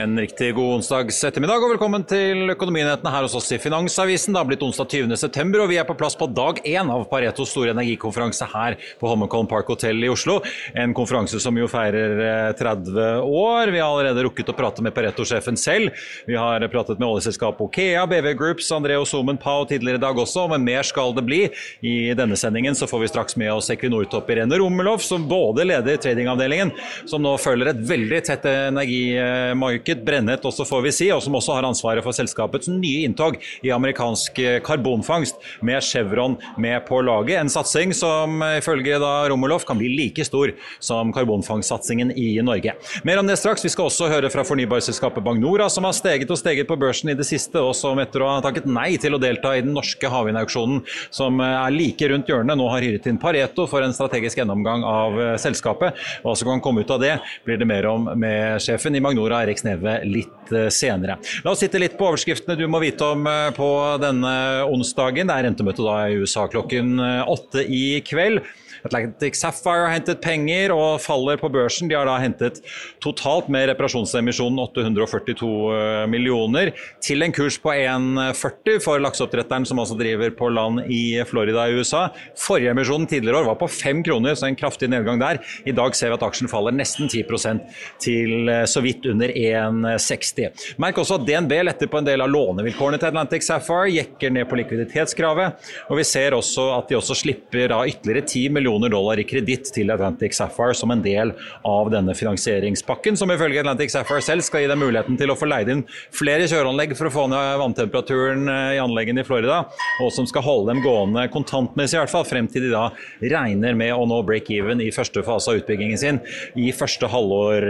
En riktig god onsdags ettermiddag og velkommen til Økonominyhetene her hos oss i Finansavisen. Det har blitt onsdag 20. september, og vi er på plass på dag én av Paretos store energikonferanse her på Holmenkollen Park Hotel i Oslo. En konferanse som jo feirer eh, 30 år. Vi har allerede rukket å prate med Pareto-sjefen selv. Vi har pratet med oljeselskapet Okea, BV Groups, Andreo Somen Pau tidligere i dag også, men mer skal det bli. I denne sendingen så får vi straks med oss Equinor-topp Irene Romelov, som både leder tradingavdelingen, som nå følger et veldig tett energimarked, brennet også får vi si, og som også har ansvaret for selskapets nye inntog i amerikansk karbonfangst, med Chevron med på laget. En satsing som ifølge da Romelov kan bli like stor som karbonfangstsatsingen i Norge. Mer om det straks. Vi skal også høre fra fornybarselskapet Bagnora, som har steget og steget på børsen i det siste, og som etter å ha takket nei til å delta i den norske havvindauksjonen, som er like rundt hjørnet, nå har hyret inn Pareto for en strategisk gjennomgang av selskapet. Hva som kan komme ut av det, blir det mer om med sjefen i Magnora, Erik Sneve, litt senere. La oss sitte litt på overskriftene du må vite om på denne onsdagen. Det er rentemøte da i USA klokken åtte i kveld. Atlantic Sapphire har hentet penger og faller på børsen. De har da hentet totalt med reparasjonsemisjonen 842 millioner til en kurs på 1,40 for lakseoppdretteren som altså driver på land i Florida i USA. Forrige emisjon tidligere år var på 5 kroner, så en kraftig nedgang der. I dag ser vi at aksjen faller nesten 10% til så vidt under 1,60. Merk også at DNB letter på en del av lånevilkårene til Atlantic Sapphire, jekker ned på likviditetskravet. Og vi ser også at de også slipper da ytterligere 10 millioner millioner dollar i kreditt til Atlantic Sapphire som en del av denne finansieringspakken, som ifølge Atlantic Sapphire selv skal gi dem muligheten til å få leid inn flere kjøreanlegg for å få ned vanntemperaturen i anleggene i Florida, og som skal holde dem gående kontantmessig, i hvert fall frem til de da regner med å nå break-even i første fase av utbyggingen sin i første halvår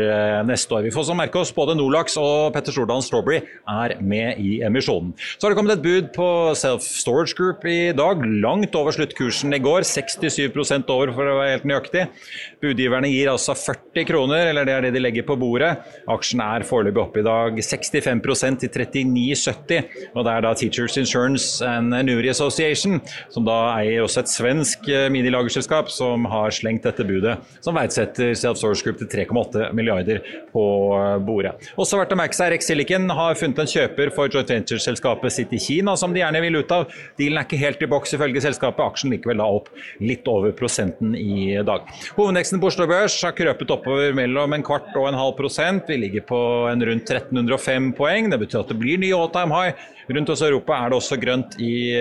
neste år. Vi får så merke oss både Nolax og Petter Stordalen Strawberry er med i emisjonen. Så har det kommet et bud på Self Storage Group i dag, langt over sluttkursen i går, 67 over for å være helt nøyaktig. Budgiverne gir altså 40 kroner, eller det er det de legger på bordet. Aksjen er foreløpig oppe i dag 65% til 39,70. Og det er da Teachers Insurance and Nuri Association, som da eier også et svensk minilagerselskap, som har slengt dette budet, som verdsetter Self-Source Group til 3,8 milliarder på bordet. Også verdt å merke seg Rex Silicon har funnet en kjøper for joint venture-selskapet sitt i Kina, som de gjerne vil ut av. Dealen er ikke helt i boks ifølge selskapet. Aksjen likevel da opp litt over prosenten i dag. Hovedveksten på Oslo Børs har krøpet oppover mellom en kvart og en halv prosent. Vi ligger på en rundt 1305 poeng. Det betyr at det blir ny all time high. Rundt oss i Europa er det også grønt i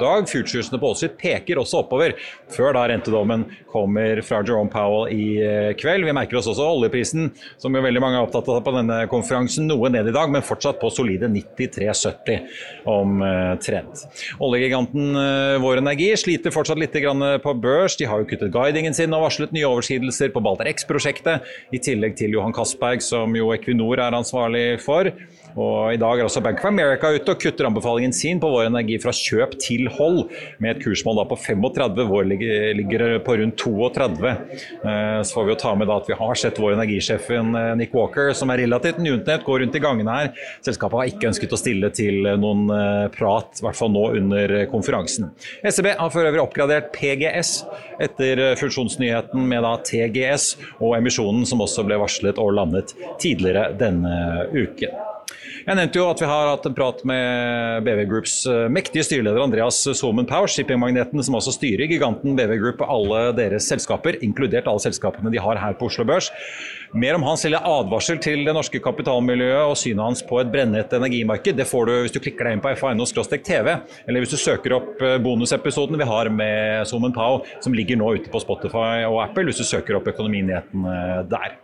dag. Futuresene på Wall peker også oppover, før da rentedommen kommer fra Jerome Powell i kveld. Vi merker oss også oljeprisen, som jo veldig mange er opptatt av på denne konferansen, noe ned i dag, men fortsatt på solide 93,70 omtrent. Oljegiganten Vår Energi sliter fortsatt litt på børs. De har jo kuttet guidingen sin og varslet nye overskridelser på Balder X-prosjektet, i tillegg til Johan Castberg, som jo Equinor er ansvarlig for. Og I dag er også Bank of America ute og kutter anbefalingen sin på Vår Energi fra kjøp til hold, med et kursmål på 35. Vår ligger, på rundt 32. Så får vi jo ta med at vi har sett Vår Energisjefen Nick Walker, som er relativt nyutnevnt, gå rundt i gangene her. Selskapet har ikke ønsket å stille til noen prat, i hvert fall nå under konferansen. SEB har for øvrig oppgradert PGS etter fusjonsnyheten med TGS og emisjonen som også ble varslet og landet tidligere denne uken. Jeg nevnte jo at vi har hatt en prat med BV Groups eh, mektige styreleder Andreas Somen Power, shippingmagneten som også styrer giganten BV Group og alle deres selskaper, inkludert alle selskapene de har her på Oslo Børs. Mer om hans lille advarsel til det norske kapitalmiljøet og synet hans på et brennhett energimarked, det får du hvis du klikker deg inn på fa.no-tv, eller hvis du søker opp eh, bonusepisoden vi har med Somen Pao, som ligger nå ute på Spotify og Apple, hvis du søker opp Økonominyhetene der.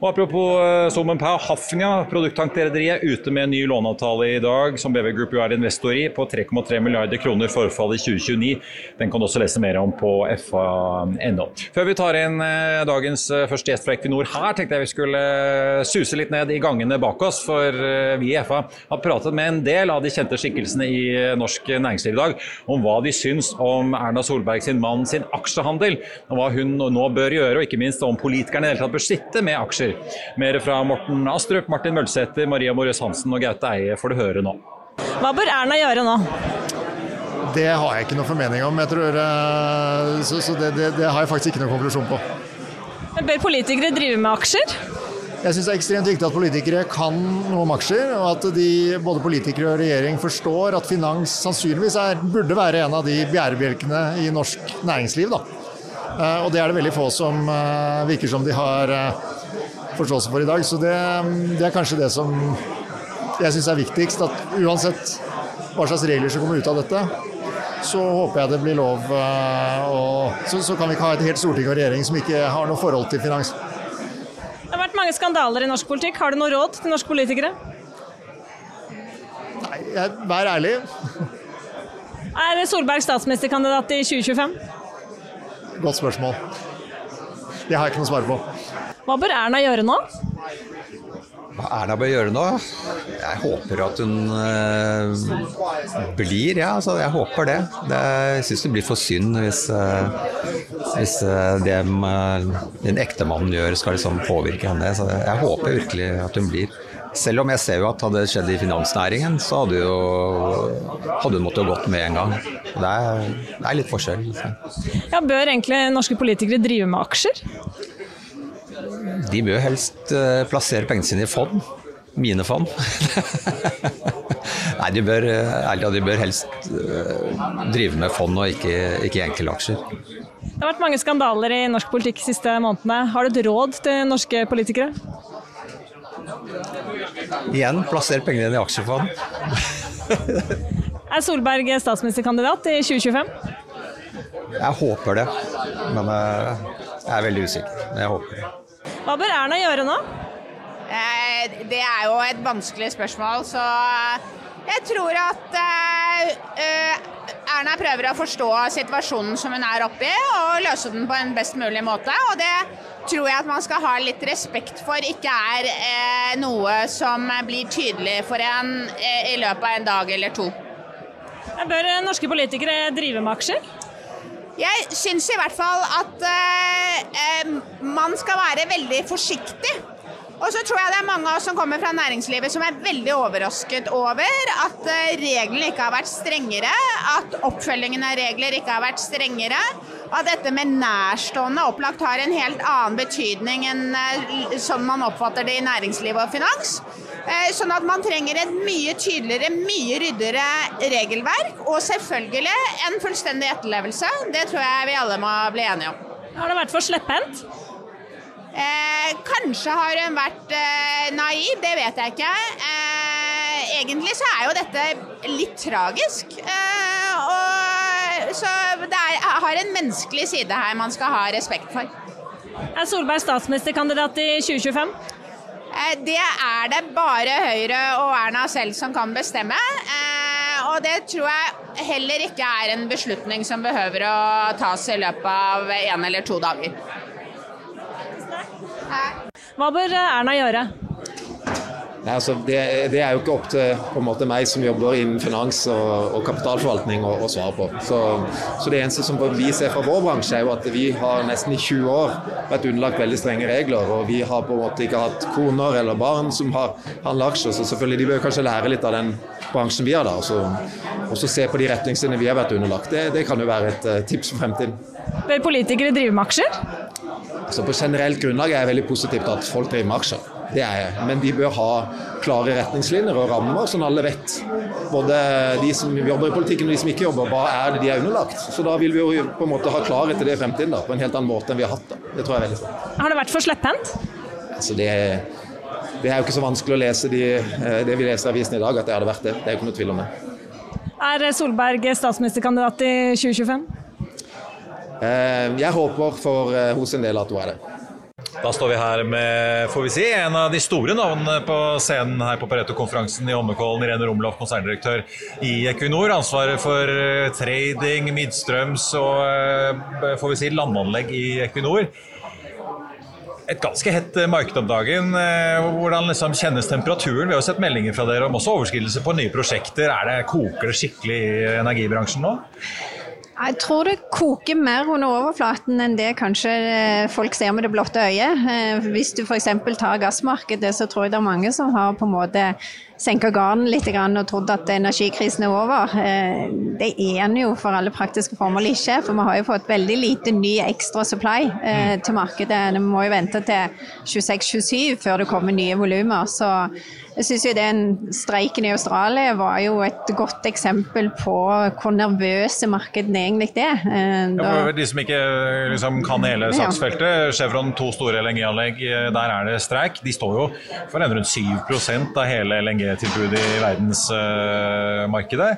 Og Apropos Somen Pau, Hafnia, produkttankrederiet, ute med en ny låneavtale i dag, som BV Group jo er investor i, på 3,3 milliarder kroner forfall i 2029. Den kan du også lese mer om på fa.no. Før vi tar inn uh, dagens uh, første gjest fra Equinor her, tenkte jeg vi skulle suse litt ned i gangene bak oss. For vi i FA har pratet med en del av de kjente skikkelsene i norsk næringsliv i dag om hva de syns om Erna Solberg sin mann sin aksjehandel, og hva hun nå bør gjøre, og ikke minst om politikerne i det hele tatt bør sitte med aksjer. Mer fra Morten Astrup, Martin Mølsæter, Maria Morøs Hansen og Gaute Eie får du høre nå. Hva bør Erna gjøre nå? Det har jeg ikke noe formening om. Jeg tror, eh, så, så det, det, det, har jeg faktisk ikke noen konklusjon på. Men Bør politikere drive med aksjer? Jeg syns det er ekstremt viktig at politikere kan noe om aksjer, og at de, både politikere og regjering forstår at finans sannsynligvis er, burde være en av de bjærebjelkene i norsk næringsliv. Da. Eh, og det er det veldig få som eh, virker som de har forståelse for i dag. Så det, det er kanskje det som jeg syns er viktigst. At uansett hva slags regler som kommer ut av dette, så håper jeg det blir lov Og så, så, kan vi ikke ha et helt storting og regjering som ikke har noe forhold til finans. Det har vært mange skandaler i norsk politikk. Har du noe råd til norske politikere? Nei, jeg, vær ærlig. Er Solberg statsministerkandidat i 2025? Godt spørsmål. Det har jeg ikke noe svar på. Hva bør Erna gjøre nå? Hva Erna bør gjøre nå? Jeg håper at hun uh, blir, ja. Altså, jeg håper det. det jeg syns det blir for synd hvis, uh, hvis uh, det den ektemannen gjør skal liksom påvirke henne. Så jeg håper virkelig at hun blir. Selv om jeg ser jo at hadde det skjedd i finansnæringen, så hadde, jo, hadde hun måttet gått med en gang. Det er, det er litt forskjell. Ja, Bør egentlig norske politikere drive med aksjer? De bør helst uh, plassere pengene sine i fond. Mine fond. Nei, de bør, ærlig, de bør helst uh, drive med fond og ikke, ikke enkeltaksjer. Det har vært mange skandaler i norsk politikk de siste månedene. Har du et råd til norske politikere? Igjen, plasser pengene dine i aksjefond. er Solberg statsministerkandidat i 2025? Jeg håper det, men jeg er veldig usikker. Jeg håper det. Hva bør Erna gjøre nå? Eh, det er jo et vanskelig spørsmål, så jeg tror at eh, Erna prøver å forstå situasjonen som hun er oppi, og løse den på en best mulig måte. Og det tror jeg at man skal ha litt respekt for ikke er eh, noe som blir tydelig for en i løpet av en dag eller to. Bør norske politikere drive med aksjer? Jeg syns i hvert fall at eh, man skal være veldig forsiktig. Og så tror jeg det er mange av oss som kommer fra næringslivet som er veldig overrasket over at uh, reglene ikke har vært strengere, at oppfølgingen av regler ikke har vært strengere, og at dette med nærstående opplagt har en helt annen betydning enn sånn man oppfatter det i næringsliv og finans. Eh, sånn at man trenger et mye tydeligere, mye ryddigere regelverk. Og selvfølgelig en fullstendig etterlevelse. Det tror jeg vi alle må bli enige om. Har det vært for slepphendt? Eh, kanskje har hun vært eh, naiv, det vet jeg ikke. Eh, egentlig så er jo dette litt tragisk. Eh, og, så det er, har en menneskelig side her man skal ha respekt for. Er Solberg statsministerkandidat i 2025? Eh, det er det bare Høyre og Erna selv som kan bestemme. Eh, og det tror jeg heller ikke er en beslutning som behøver å tas i løpet av en eller to dager. Hva bør Erna gjøre? Nei, altså, det, det, er jo ikke opp til måte, meg som jobber innen finans og, og kapitalforvaltning å, svare på. Så, så, det eneste som vi ser fra vår bransje, er jo at vi har nesten i 20 år vært underlagt veldig strenge regler. Og vi har på en måte ikke hatt koner eller barn som har handla aksjer. Så selvfølgelig de bør kanskje lære litt av den bransjen vi har da. Og så se på de retningslinjene vi har vært underlagt. Det, det kan jo være et uh, tips for fremtiden. Bør politikere drive med aksjer? Altså, på generelt grunnlag er jeg veldig positivt at folk driver med aksjer. Det er jeg. Men vi bør ha klare retningslinjer og rammer, sånn alle vet. Både de som jobber i politikken og de som ikke jobber, hva er det de er underlagt. Så da vil vi jo på en måte ha klarhet i det i fremtiden da, på en helt annen måte enn vi har hatt. da. Det tror jeg er veldig sant. Har det vært for slepphendt? Altså det, det er jo ikke så vanskelig å lese de, eh, det vi leser i avisen i dag, at det hadde vært det. Det er jo ikke noe tvil om det. Er Solberg statsministerkandidat i 2025? Eh, Jeg håper for eh, hos en del at hun er det. Da står vi her med får vi si, en av de store navnene på scenen her på Pareto-konferansen i Holmenkollen. Irene Romloff, konserndirektør i Equinor. Ansvaret for eh, trading, midstrøms og eh, får vi si, landanlegg i Equinor. Et ganske hett eh, marked om dagen. Hvordan liksom kjennes temperaturen? Vi har jo sett meldinger fra dere om også overskridelse på nye prosjekter. Er det, koker det skikkelig i energibransjen nå? Jeg tror det koker mer under overflaten enn det kanskje eh, folk ser med det blotte øyet. Eh, Hvis du f.eks. tar gassmarkedet, så tror jeg det er mange som har på en måte senka garden litt og trodd at energikrisen er over. Eh, Det er den jo for alle praktiske formål ikke, for vi har jo fått veldig lite ny ekstra supply eh, til markedet. Vi må jo vente til 26-27 før det kommer nye volumer. Så jeg syns jo den streiken i Australia var jo et godt eksempel på hvor nervøse markedene egentlig er. Da, Ja, for de som ikke liksom, kan hele saksfeltet, Chevron to store LNG-anlegg, eh, der er det streik. De står jo for rundt 7% av hele LNG-tilbudet i verdensmarkedet.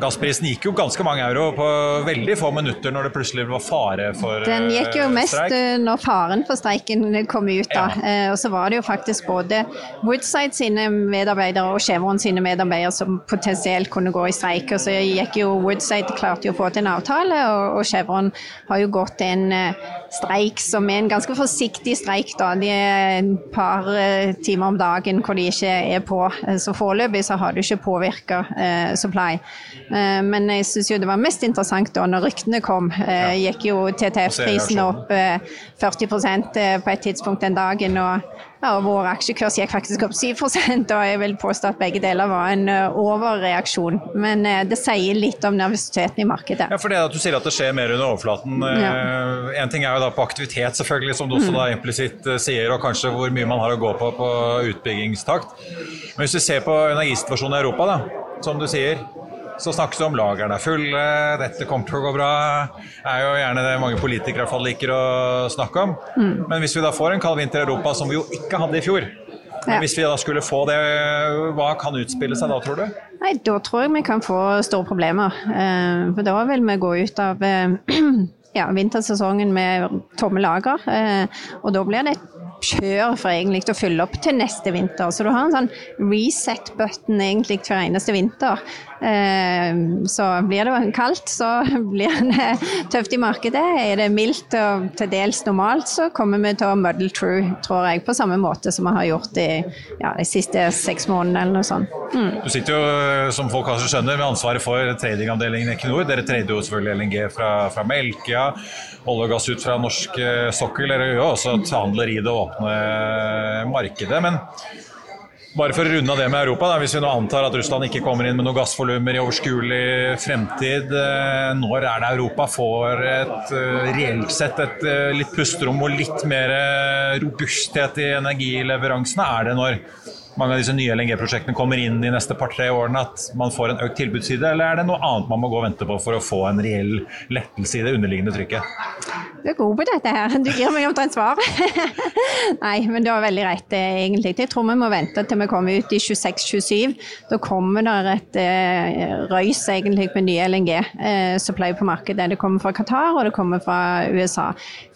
Gassprisen gikk jo ganske mange euro på veldig få minutter når det plutselig var fare for streik. Den gikk jo eh, mest streik. eh, når faren for streiken kom ut. da. Ja. Eh, Og så var det jo faktisk både Woodside sine medarbeidere og Chevron sine medarbeidere som potensielt kunne gå i streik. Og så gikk jo Woodside klarte jo å få til en avtale, og, Chevron har jo gått en eh, streik som er en ganske forsiktig streik. da. De er et par eh, timer om dagen hvor de ikke er på. Eh, Så foreløpig så har det ikke påvirka eh, supply. Eh, men jeg syns jo det var mest interessant da når ryktene kom. Eh, gikk jo TTF-prisen opp eh, 40 eh, på et tidspunkt den dagen. og og Vår aksjekurs gikk faktisk opp 7 og jeg vil påstå at begge deler var en eh, overreaksjon. Men eh, det sier litt om nervøsiteten i markedet. Ja, for det at Du sier at det skjer mer under overflaten. Eh, En ting er jo da på aktivitet, selvfølgelig, som du også Mm. da implisitt eh, sier, og kanskje hvor mye man har å gå på på utbyggingstakt. Men hvis vi ser på energisituasjonen i Europa, da, som du sier, så snakkes det om lagrene er fulle, dette kommer til å gå bra. Det er jo gjerne det mange politikere i hvert fall liker å snakke om. Mm. Men hvis vi da får en kald vinter i Europa, som vi jo ikke hadde i fjor, Ja. hvis vi da skulle få det, hva kan utspille seg da, tror du? Nei, Da tror jeg vi kan få store problemer. Eh, For da vil vi gå ut av eh, ja, vintersesongen med tomme lager. eh, Og da blir det et kjør for egentlig å fylle opp til neste vinter. Så du har en sånn reset-button egentlig hver eneste vinter. Eh, Så blir det kaldt, så blir det tøft i markedet. Er det mildt og til dels normalt, så kommer vi til å muddle through, tror jeg, på samme måte som vi har gjort i ja, de siste seks månedene eller noe sånt. Mm. Du sitter jo, som folk kanskje skjønner, med ansvaret for tradingavdelingen i Equinor. Dere trader jo selvfølgelig LNG fra, fra Melkøya, olje og gass ut fra norsk eh, sokkel. Dere gjør også handler i det åpne markedet. Men bare for å runde av det med Europa, da, hvis vi nå antar at Russland ikke kommer inn med noen gassvolumer i overskuelig fremtid, eh, når er det Europa får et eh, reelt sett et eh, litt pusterom og litt mer robusthet i energileveransene? Er det når mange av disse nye LNG-prosjektene kommer inn de neste par-tre årene at man får en økt tilbudsside, eller er det noe annet man må gå og vente på for å få en reell lettelse i det underliggende trykket? Du er god på dette her. Du gir meg omtrent svar. Nei, men du har veldig rett, eh, egentlig. Jeg tror vi må vente til vi kommer ut i 26-27. Da kommer det et eh, røys egentlig med nye LNG-supply på markedet. Det kommer fra Qatar og det kommer fra USA.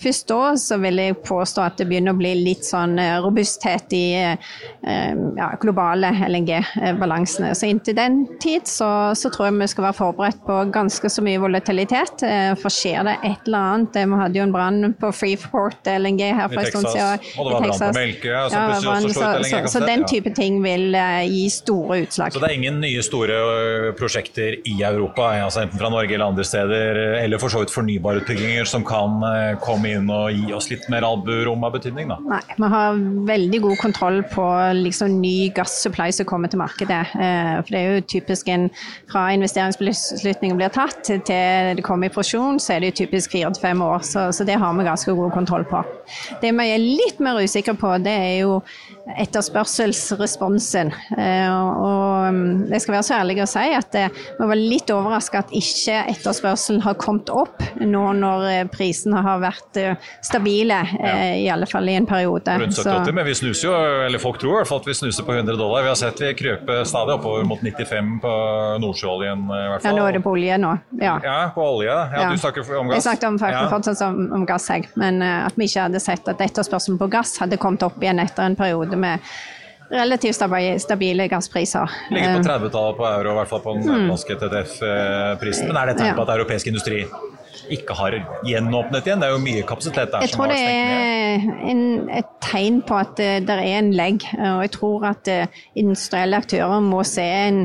Først da så vil jeg påstå at det begynner å bli litt sånn eh, robusthet i eh, ja, globale LNG-balansene. Så inntil den tid så, så tror jeg vi skal være forberedt på ganske så mye volatilitet. eh, For skjer det et eller annet eh, Vi hadde jo en brann på Freeport LNG her for en stund siden. Og det var brann på. Melkøya, som Ja, plutselig også slo ut så, så, LNG-kapasitet, så den type ting vil uh, gi store utslag. Så det er ingen nye store prosjekter i Europa, altså enten fra Norge eller andre steder, eller for så vidt fornybarutbygginger som kan komme inn og gi oss litt mer alburom av betydning? da? Nei, vi har veldig god kontroll på liksom ny gassupply som kommer til markedet. For det er jo typisk en fra investeringsbeslutningen blir tatt til det kommer i porsjon, så er det jo typisk fire til fem år. Så, så det har vi ganske god kontroll på. Det vi er litt mer usikre på, det er jo etterspørselsresponsen. Og mm, jeg skal være så ærlig å si at vi var litt overraska at ikke etterspørselen har kommet opp nå når prisene har vært stabile, ja. i alle fall i en periode. Rundt 70 men vi snuser jo, eller folk tror i hvert fall at vi snuser på 100 dollar. Vi har sett vi krøper stadig oppover mot 95 på nordsjøoljen i hvert fall. Ja, nå er det på olje nå. Ja, ja på olje. Ja, ja. Du snakker om gass? Jeg snakket om, ja. fortsatt om, om gass, jeg. Men at vi ikke hadde sett at etterspørselen på gass hadde kommet opp igjen etter en periode med relativt stabile gasspriser. Ligger på 30-tallet eh, på euro, i hvert fall på den mm. norske TTF-prisen. Men er det tegn på at europeisk industri ikke har gjenåpnet igjen? Det er jo mye kapasitet der jeg som har stengt ned. Jeg tror det er en, et tegn på at uh, det er en legg. Og jeg tror at industrielle aktører må se en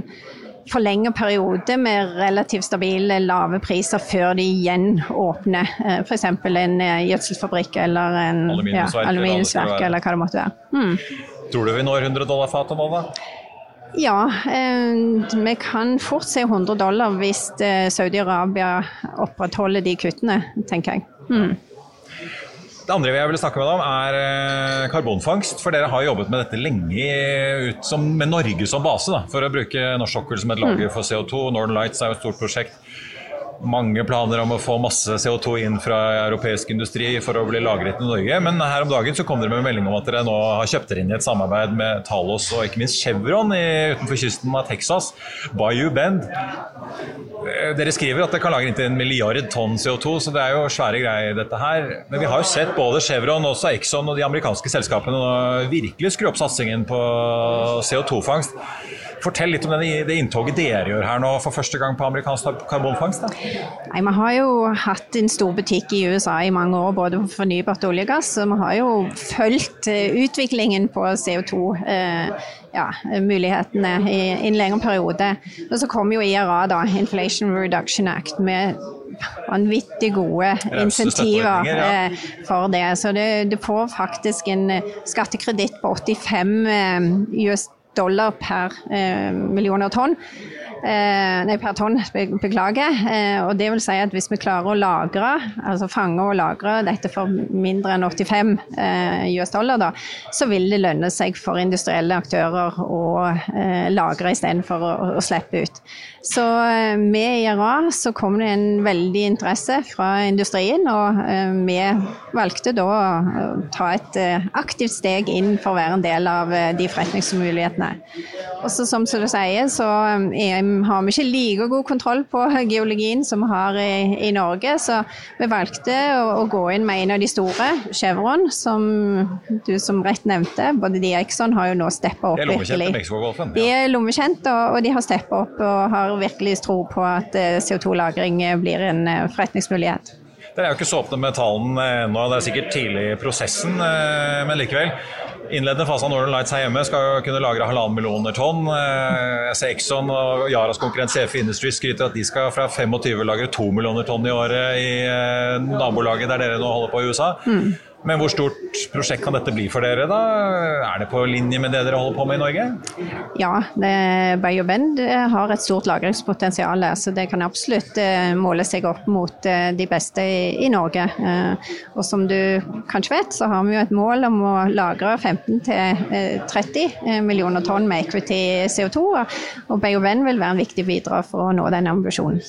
forlenget periode med relativt stabile, lave priser før de igjen åpner. Uh, F.eks. en gjødselfabrikk eller en aluminiumsverk, ja, aluminiumsverk eller, hva det måtte være. Hmm. Tror du vi når 100 dollar fatet nå, da? Ja, eh, vi kan fort se 100 dollar hvis eh, Saudi-Arabia opprettholder de kuttene, tenker jeg. Mm. Det andre jeg vil snakke med deg om, er eh, karbonfangst. For dere har jobbet med dette lenge ut som, med Norge som base, da, for å bruke norsk sokkel som et lager mm. for CO2. Northern Lights er jo et stort prosjekt mange planer om å få masse CO2 inn fra europeisk industri for å bli lagret i Norge. Men her om dagen så kom dere med melding om at dere nå har kjøpt dere inn i et samarbeid med Talos og ikke minst Chevron i, utenfor kysten av Texas, Bayou Bend. Eh, dere skriver at det kan lagre inntil en milliard tonn CO2, så det er jo svære greier dette her. Men vi har jo sett både Chevron, også Exxon og de amerikanske selskapene virkelig skru opp satsingen på CO2-fangst. Fortell litt om det, det inntoget dere gjør her nå for første gang på amerikansk karbonfangst. Nei, Vi har jo hatt en stor butikk i USA i mange år, både for fornybart olje og gass. Og vi har jo fulgt eh, utviklingen på CO2. Eh, ja, mulighetene i, i en lengre periode. Og så kom jo IRA, da, Inflation Reduction Act, med vanvittig gode insentiver ja. Eh, for det. Så det, det får faktisk en skattekreditt på 85 US dollar per eh, millioner tonn. Eh, nei, per tonn, beklager. Eh, og det vil si at hvis vi klarer å lagre, altså fange og lagre dette for mindre enn 85 eh, US dollar, da, så vil det lønne seg for industrielle aktører å lagre istedenfor å, å slippe ut. Så med IRA så kom det en veldig interesse fra industrien, og vi valgte da å ta et aktivt steg inn for å være en del av de forretningsmulighetene. Og så som du sier, så har vi ikke like god kontroll på geologien som vi har i, i Norge, så vi valgte å, å, gå inn med en av de store, Chevron, som du som rett nevnte. Både de og Exxon har jo nå steppa opp virkelig. De er lommekjente, og, og de har steppa opp og har virkelig tro på at eh, CO2-lagring eh, blir en eh, forretningsmulighet. Dere er jo ikke så åpne med tallene ennå, det er sikkert tidlig i prosessen, men likevel. Innledende fase av Northern Lights her hjemme skal jo kunne lagre halvannen millioner tonn. Jeg ser Exxon og Yaras konkurrent CF Industries skryter at de skal fra 25 lagre to millioner tonn i året i nabolaget der dere nå holder på i USA. Mm. Men hvor stort prosjekt kan dette bli for dere, da? Er det på linje med det dere holder på med i Norge? Ja, Bay of Bend eh, har et stort lagringspotensial, så det kan absolutt eh, måle seg opp mot eh, de beste i Norge. Og som du kanskje vet, så har vi jo et mål om å lagre 15-30 millioner tonn med equity CO2, og BioBend vil være en viktig bidrag for å nå den ambisjonen.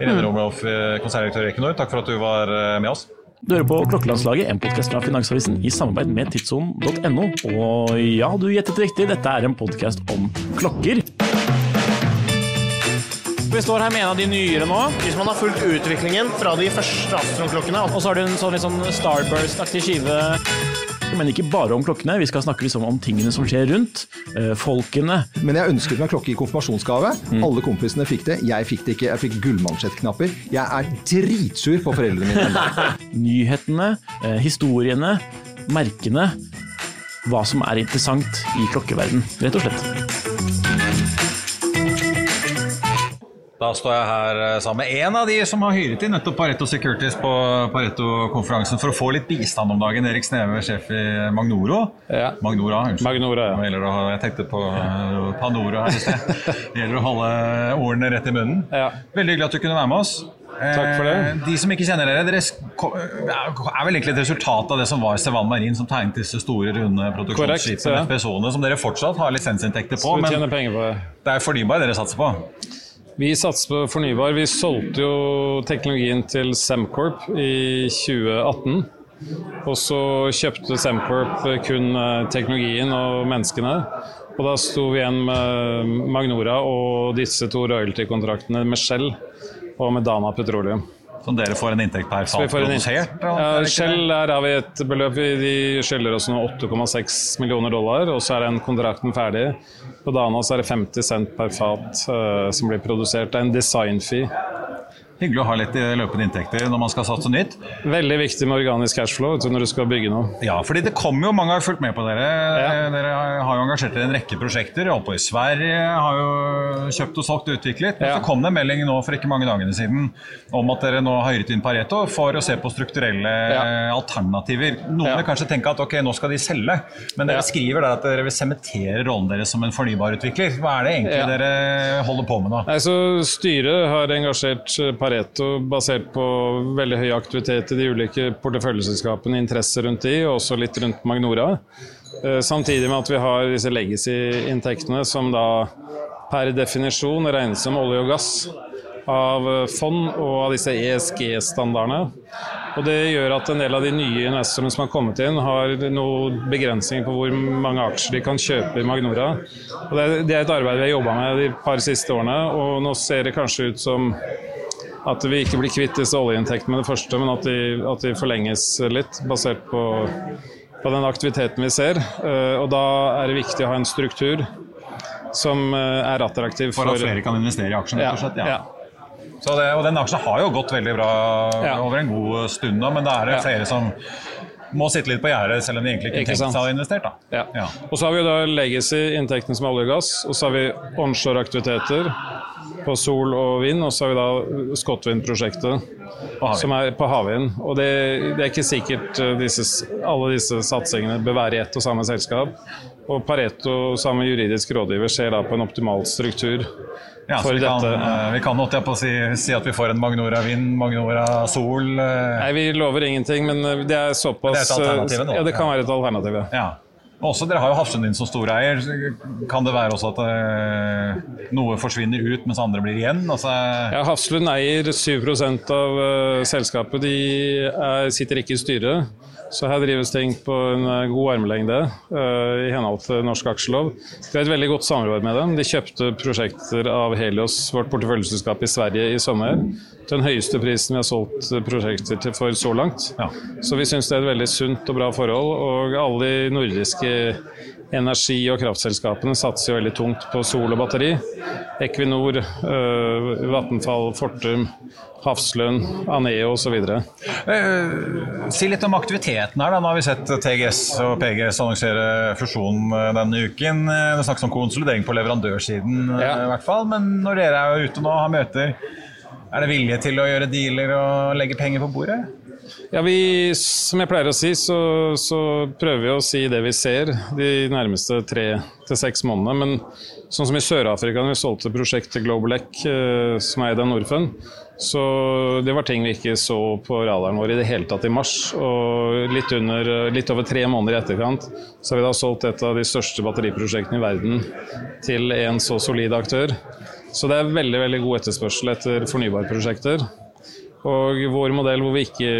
Irene Romloff, konserndirektør i Equinor, takk for at du var med oss. Du hører på Klokkelandslaget, en podkast fra Finansavisen i samarbeid med tidssonen.no. Og ja, du gjettet riktig, dette er en podkast om klokker. Vi står her med en av de nyere nå. Hvis man har fulgt utviklingen fra de første Astron-klokkene Og så har du en sånn litt sånn Starburst-aktig skive men ikke bare om klokkene. Vi skal snakke liksom om tingene som skjer rundt. Eh, folkene. Men jeg ønsket meg klokke i konfirmasjonsgave. Mm. Alle kompisene fikk det. Jeg fikk det ikke. Jeg fikk gullmansjettknapper. Jeg er dritsur på foreldrene mine. Nyhetene, eh, historiene, merkene. Hva som er interessant i klokkeverden, rett og slett. Da står jeg her eh, sammen med en av de som har hyret inn nettopp Pareto Securities på Pareto-konferansen for å få litt bistand om dagen. Erik Sneve, sjef i Magnoro. Magnora, unnskyld. Magnora, ja. Å Jeg tenkte på Panoro Pandora her i sted. Det gjelder å holde ordene rett i munnen. Veldig hyggelig at du kunne være med oss. Takk for det. Eh, De som ikke kjenner dere, dere er vel egentlig et resultat av det som var Sevan Marin, som tegnet disse store, runde produksjonsskipene, ja. FPSO-ene, som dere fortsatt har lisensinntekter på. Men på det. det er fornybar dere satser på? Vi satser på fornybar. Vi solgte jo teknologien til Semcorp i 2018. Og så kjøpte Semcorp kun eh, teknologien og menneskene. Og da sto vi igjen med Magnora og disse to royalty-kontraktene med Shell og med Dana Petroleum. Som dere får en inntekt per fat produsert? Ja, Shell der har vi et beløp. De skylder oss nå 8,6 millioner dollar, og så er den kontrakten ferdig. På Dana så er det 50 cent per fat uh, som blir produsert. Det er en design-fee. Hyggelig å ha litt eh, løpende inntekter når man skal satse nytt. Veldig viktig med organisk cashflow når du skal bygge noe. Ja, fordi det kommer jo mange har fulgt med på dere. Dere har jo engasjert dere i en rekke prosjekter. Holdt på i Sverige, har jo kjøpt og solgt og utviklet. Men så kom det en melding nå for ikke mange dagene siden om at dere nå har hyret inn Pareto for å se på strukturelle ja. alternativer. Noen vil kanskje tenke at ok, nå skal de selge, men dere skriver der at dere vil sementere rollen deres som en fornybarutvikler. Hva er det egentlig Ja. dere holder på med nå? Nei, så Styret har engasjert eh, Pareto basert på veldig høy aktivitet i de ulike porteføljeselskapene, interesser rundt de, og også litt rundt Magnora. Eh, Samtidig med at vi har disse legacy-inntektene som da per definisjon regnes som olje og gass av eh, fond og av disse ESG-standardene. Og Det gjør at en del av de nye investorene som har kommet inn, har noen begrensninger på hvor mange aksjer de kan kjøpe i Magnora. Og Det er, et arbeid vi har jobba med de par siste årene, og nå ser det kanskje ut som at vi ikke blir kvitt disse oljeinntektene med det første, men at de, at de forlenges litt, basert på, på den aktiviteten vi ser. Eh, Og da er det viktig å ha en struktur som eh, er attraktiv For for, at flere kan investere i aksjen, rett og slett? Ja. Så det, og den aksjen har jo gått veldig bra over en god stund nå, men da er det Ja. flere som må sitte litt på gjerdet, selv om de egentlig ikke, Ikke tenkte seg å ha investert. da. Ja. Og så har vi da legacy-inntektene som olje og gass, og så har vi onshore-aktiviteter på sol og vind, og så har vi da Scotwind-prosjektet som er på havvind. Og det, det er ikke sikkert eh, disse, alle disse satsingene bør være i ett og samme selskap. Og Pareto sammen med juridisk rådgiver ser da på en optimal struktur Ja, for vi dette. Kan, vi kan holdt jeg på å si, si at vi får en Magnora vind, Magnora sol. eh, Nei, vi lover ingenting, men eh, det er såpass Det er et alternativ nå. Ja, det kan være et alternativ, ja. Ja. Også, dere har jo Hafslund din som storeier. Kan det være også at uh, noe forsvinner ut, mens andre blir igjen? Altså, Ja, Hafslund eier 7 av uh, selskapet. De er, sitter ikke i styret. Så her drives ting på en eh, god armlengde uh, i henhold til norsk aksjelov. Vi har et veldig godt samarbeid med dem. De kjøpte prosjekter av Helios, vårt porteføljeselskap i Sverige, i sommer. Til den høyeste prisen vi har solgt prosjekter til for så langt. Så vi syns det er et veldig sunt og bra forhold. Og alle de nordiske energi- og kraftselskapene satser jo veldig tungt på sol og batteri. Equinor, øh, Vattenfall, Fortum, Hafslund, Aneo osv. Eh, si litt om aktiviteten her. da. Nå har vi sett TGS og PGS annonsere fusjon eh, denne uken. Eh, Det snakkes om konsolidering på leverandørsiden, ja. i hvert fall. Men når dere er ute nå og har møter, er det vilje til å gjøre dealer og legge penger på bordet? Ja, vi, som jeg pleier å si, så, så prøver vi å si det vi ser de nærmeste tre til seks månedene. Men sånn som i Sør-Afrika, når vi solgte prosjektet Global Ec, eh, som er eid av Norfund, så det var ting vi ikke så på radaren vår i det hele tatt i mars. Og litt, under, litt over tre måneder i etterkant så har vi da solgt et av de største batteriprosjektene i verden til en så solid aktør. Så det er veldig, veldig god etterspørsel etter fornybarprosjekter. Og vår modell hvor vi ikke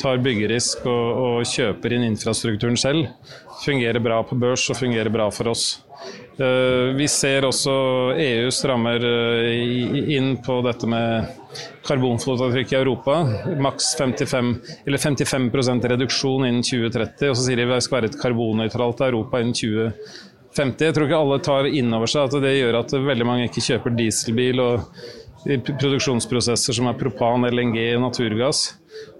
tar byggerisk og, og kjøper inn infrastrukturen selv, fungerer bra på børs og fungerer bra for oss. Eh, Vi ser også EU strammer eh, inn på dette med karbonfotavtrykk i Europa. Maks 55, eller 55% reduksjon innen 2030. Og så sier de vi skal være et karbonnøytralt Europa innen 2050. Jeg tror ikke alle tar inn over seg at det gjør at veldig mange ikke kjøper dieselbil og produksjonsprosesser som er propan, LNG naturgass.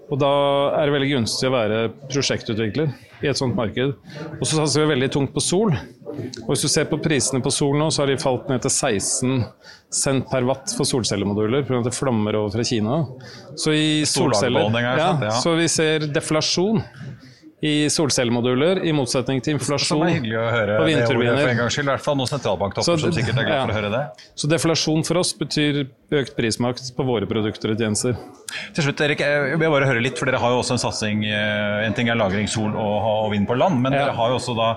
Og da er det veldig gunstig å være prosjektutvikler i et sånt marked. Og så satser vi veldig tungt på sol. Og hvis du ser på prisene på sol nå, så har de falt ned til 16 cent per watt for solcellemoduler pga. at det flammer over fra Kina. Så i solceller er ja. Så vi ser deflasjon i solcellemoduler, i motsetning til inflasjon en vindturbiner. I hvert fall noen sentralbanktopper som sikkert er glad for å høre det. Så deflasjon for oss betyr økt prismakt på våre produkter og tjenester. Til slutt, Erik, jeg vil bare høre litt, for dere har jo også en satsing eh, En ting er lagring sol og, og vind på land, men dere har jo også da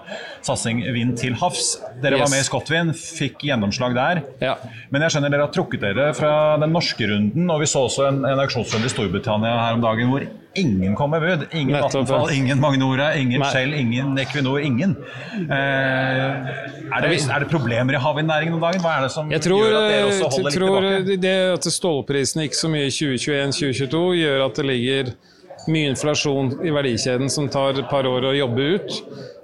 satsing vind til havs. Dere var med i Scotwind, fikk gjennomslag der. Men jeg skjønner dere har trukket dere fra den norske runden, og vi så også en, en auksjonsrunde i Storbritannia her om dagen hvor ingen kom med bud. Ingen. Vattenfall, ingen Magnora, ingen. Shell, ingen Equinor, ingen. Eh, er, det, er det problemer i havvindnæringen om dagen? Hva er det som tror, gjør at dere også holder holder litt tror Jeg det at stålprisene gikk så mye i 2021-2022, gjør at det ligger mye inflasjon i verdikjeden som tar et par år å jobbe ut.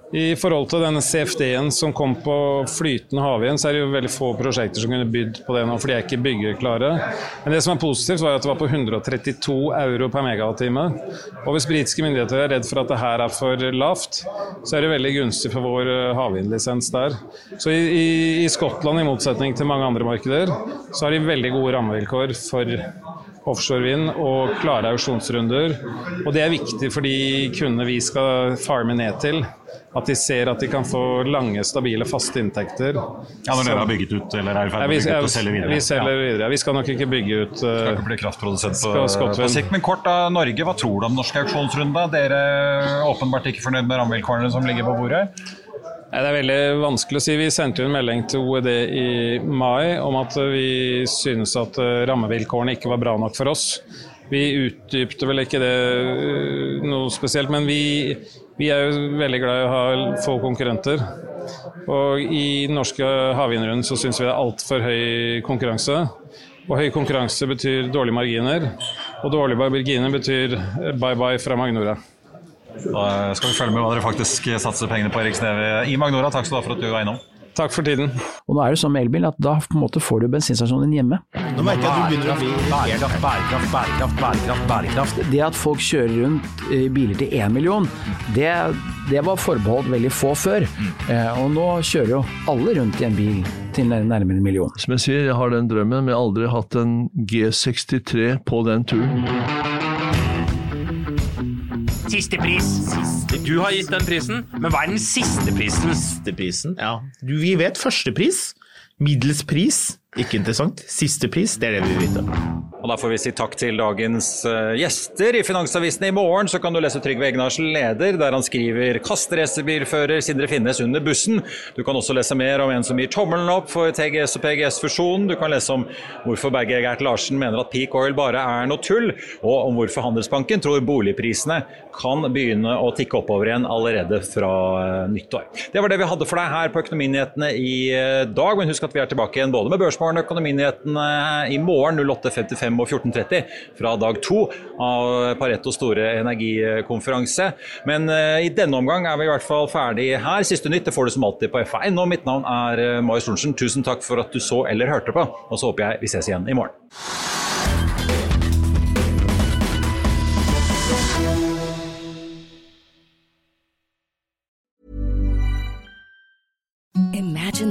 I forhold til denne CFD-en som kom på flytende havvind, så er det jo veldig få prosjekter som kunne bydd på det nå, for de er ikke byggeklare. Men det som er positivt, var at det var på 132 euro per megawattime. Og hvis britiske myndigheter er redd for at det her er for lavt, så er det veldig gunstig for vår eh, havvindlisens der. Så i, i, i Skottland, i motsetning til mange andre markeder, så har de veldig gode rammevilkår for offshore vind og klare auksjonsrunder. Og det er viktig for de kundene vi skal farme ned til. At de ser at de kan få lange, stabile, faste inntekter. Ja, når dere har bygget ut eller er i ferd med å bygge ut og selge videre. vi selger videre. Vi skal nok ikke bygge ut uh, Skal ikke bli kraftprodusent på, på sikt. Men kort da, Norge, hva tror du om norsk auksjonsrunde? Dere er åpenbart ikke fornøyd med rammevilkårene som ligger på bordet? Det er veldig vanskelig å si. Vi sendte en melding til OED i mai om at vi synes at eh, rammevilkårene ikke var bra nok for oss. Vi utdypte vel ikke det eh, noe spesielt, men vi, vi er jo veldig glad i å ha få konkurrenter. Og i den norske havvindrunden så syns vi det er altfor høy konkurranse. Og høy konkurranse betyr dårlige marginer, og dårlige marginer betyr bye-bye fra Magnora. Da skal vi følge med hva dere faktisk satser pengene på, Erik Sneve i Magnora. Takk skal du ha for at du var innom. Takk for tiden. Og nå er det sånn med elbil at da på en måte får du bensinstasjonen din hjemme. Nå merker jeg at du begynner å bli Bærekraft, bærekraft, bærekraft, bærekraft, bærekraft. Det at folk kjører rundt i biler til én million, det, det var forbeholdt veldig få før. Eh, og nå kjører jo alle rundt i en bil til nærmere en million. Som jeg sier, jeg har den drømmen, men jeg har aldri hatt en G63 på den turen. Siste pris. Du har gitt den prisen, men hva er den siste prisen? Siste prisen, ja. Du, vi vet første pris. Middels pris, ikke interessant. Siste pris, det er det vi vil vite. Og Da får vi si takk til dagens eh, gjester. I Finansavisen i morgen så kan du lese Trygve Egnars leder, der han skriver 'Kastracerbilfører Sindre Finnes under bussen'. Du kan også lese mer om en som gir tommelen opp for TGS og PGS-fusjonen. Du kan lese om hvorfor Berge Gert Larsen mener at peak oil bare er noe tull, og om hvorfor Handelsbanken tror boligprisene kan begynne å tikke oppover igjen allerede fra eh, nyttår. Det var det vi hadde for deg her på Økonominyhetene i eh, dag, men husk at vi er tilbake igjen både med Børsmorgen og Økonominyhetene i morgen 08.55 og 14.30 fra dag to av Paretos store energikonferanse. Men eh, i denne omgang er vi i hvert fall ferdig her. Siste nytt det får du som alltid på F1. Og mitt navn er eh, Marius Lorentzen. Tusen takk for at du så eller hørte på, og så håper jeg vi ses igjen i morgen.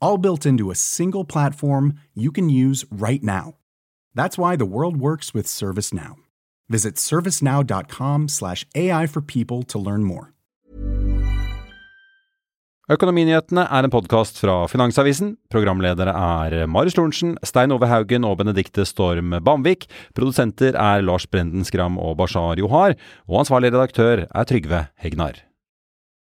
All built into a single platform you can use right now. That's why the world works with ServiceNow. Visit servicenow.com slash AI for people to learn more. Økonominyhetene er en podkast fra Finansavisen. Programledere er Marius Lorentzen, Stein Ove Haugen og Benedikte Storm Bamvik. Produsenter er Lars Brenden Skram og Bashar Johar. Og ansvarlig redaktør er Trygve Hegnar.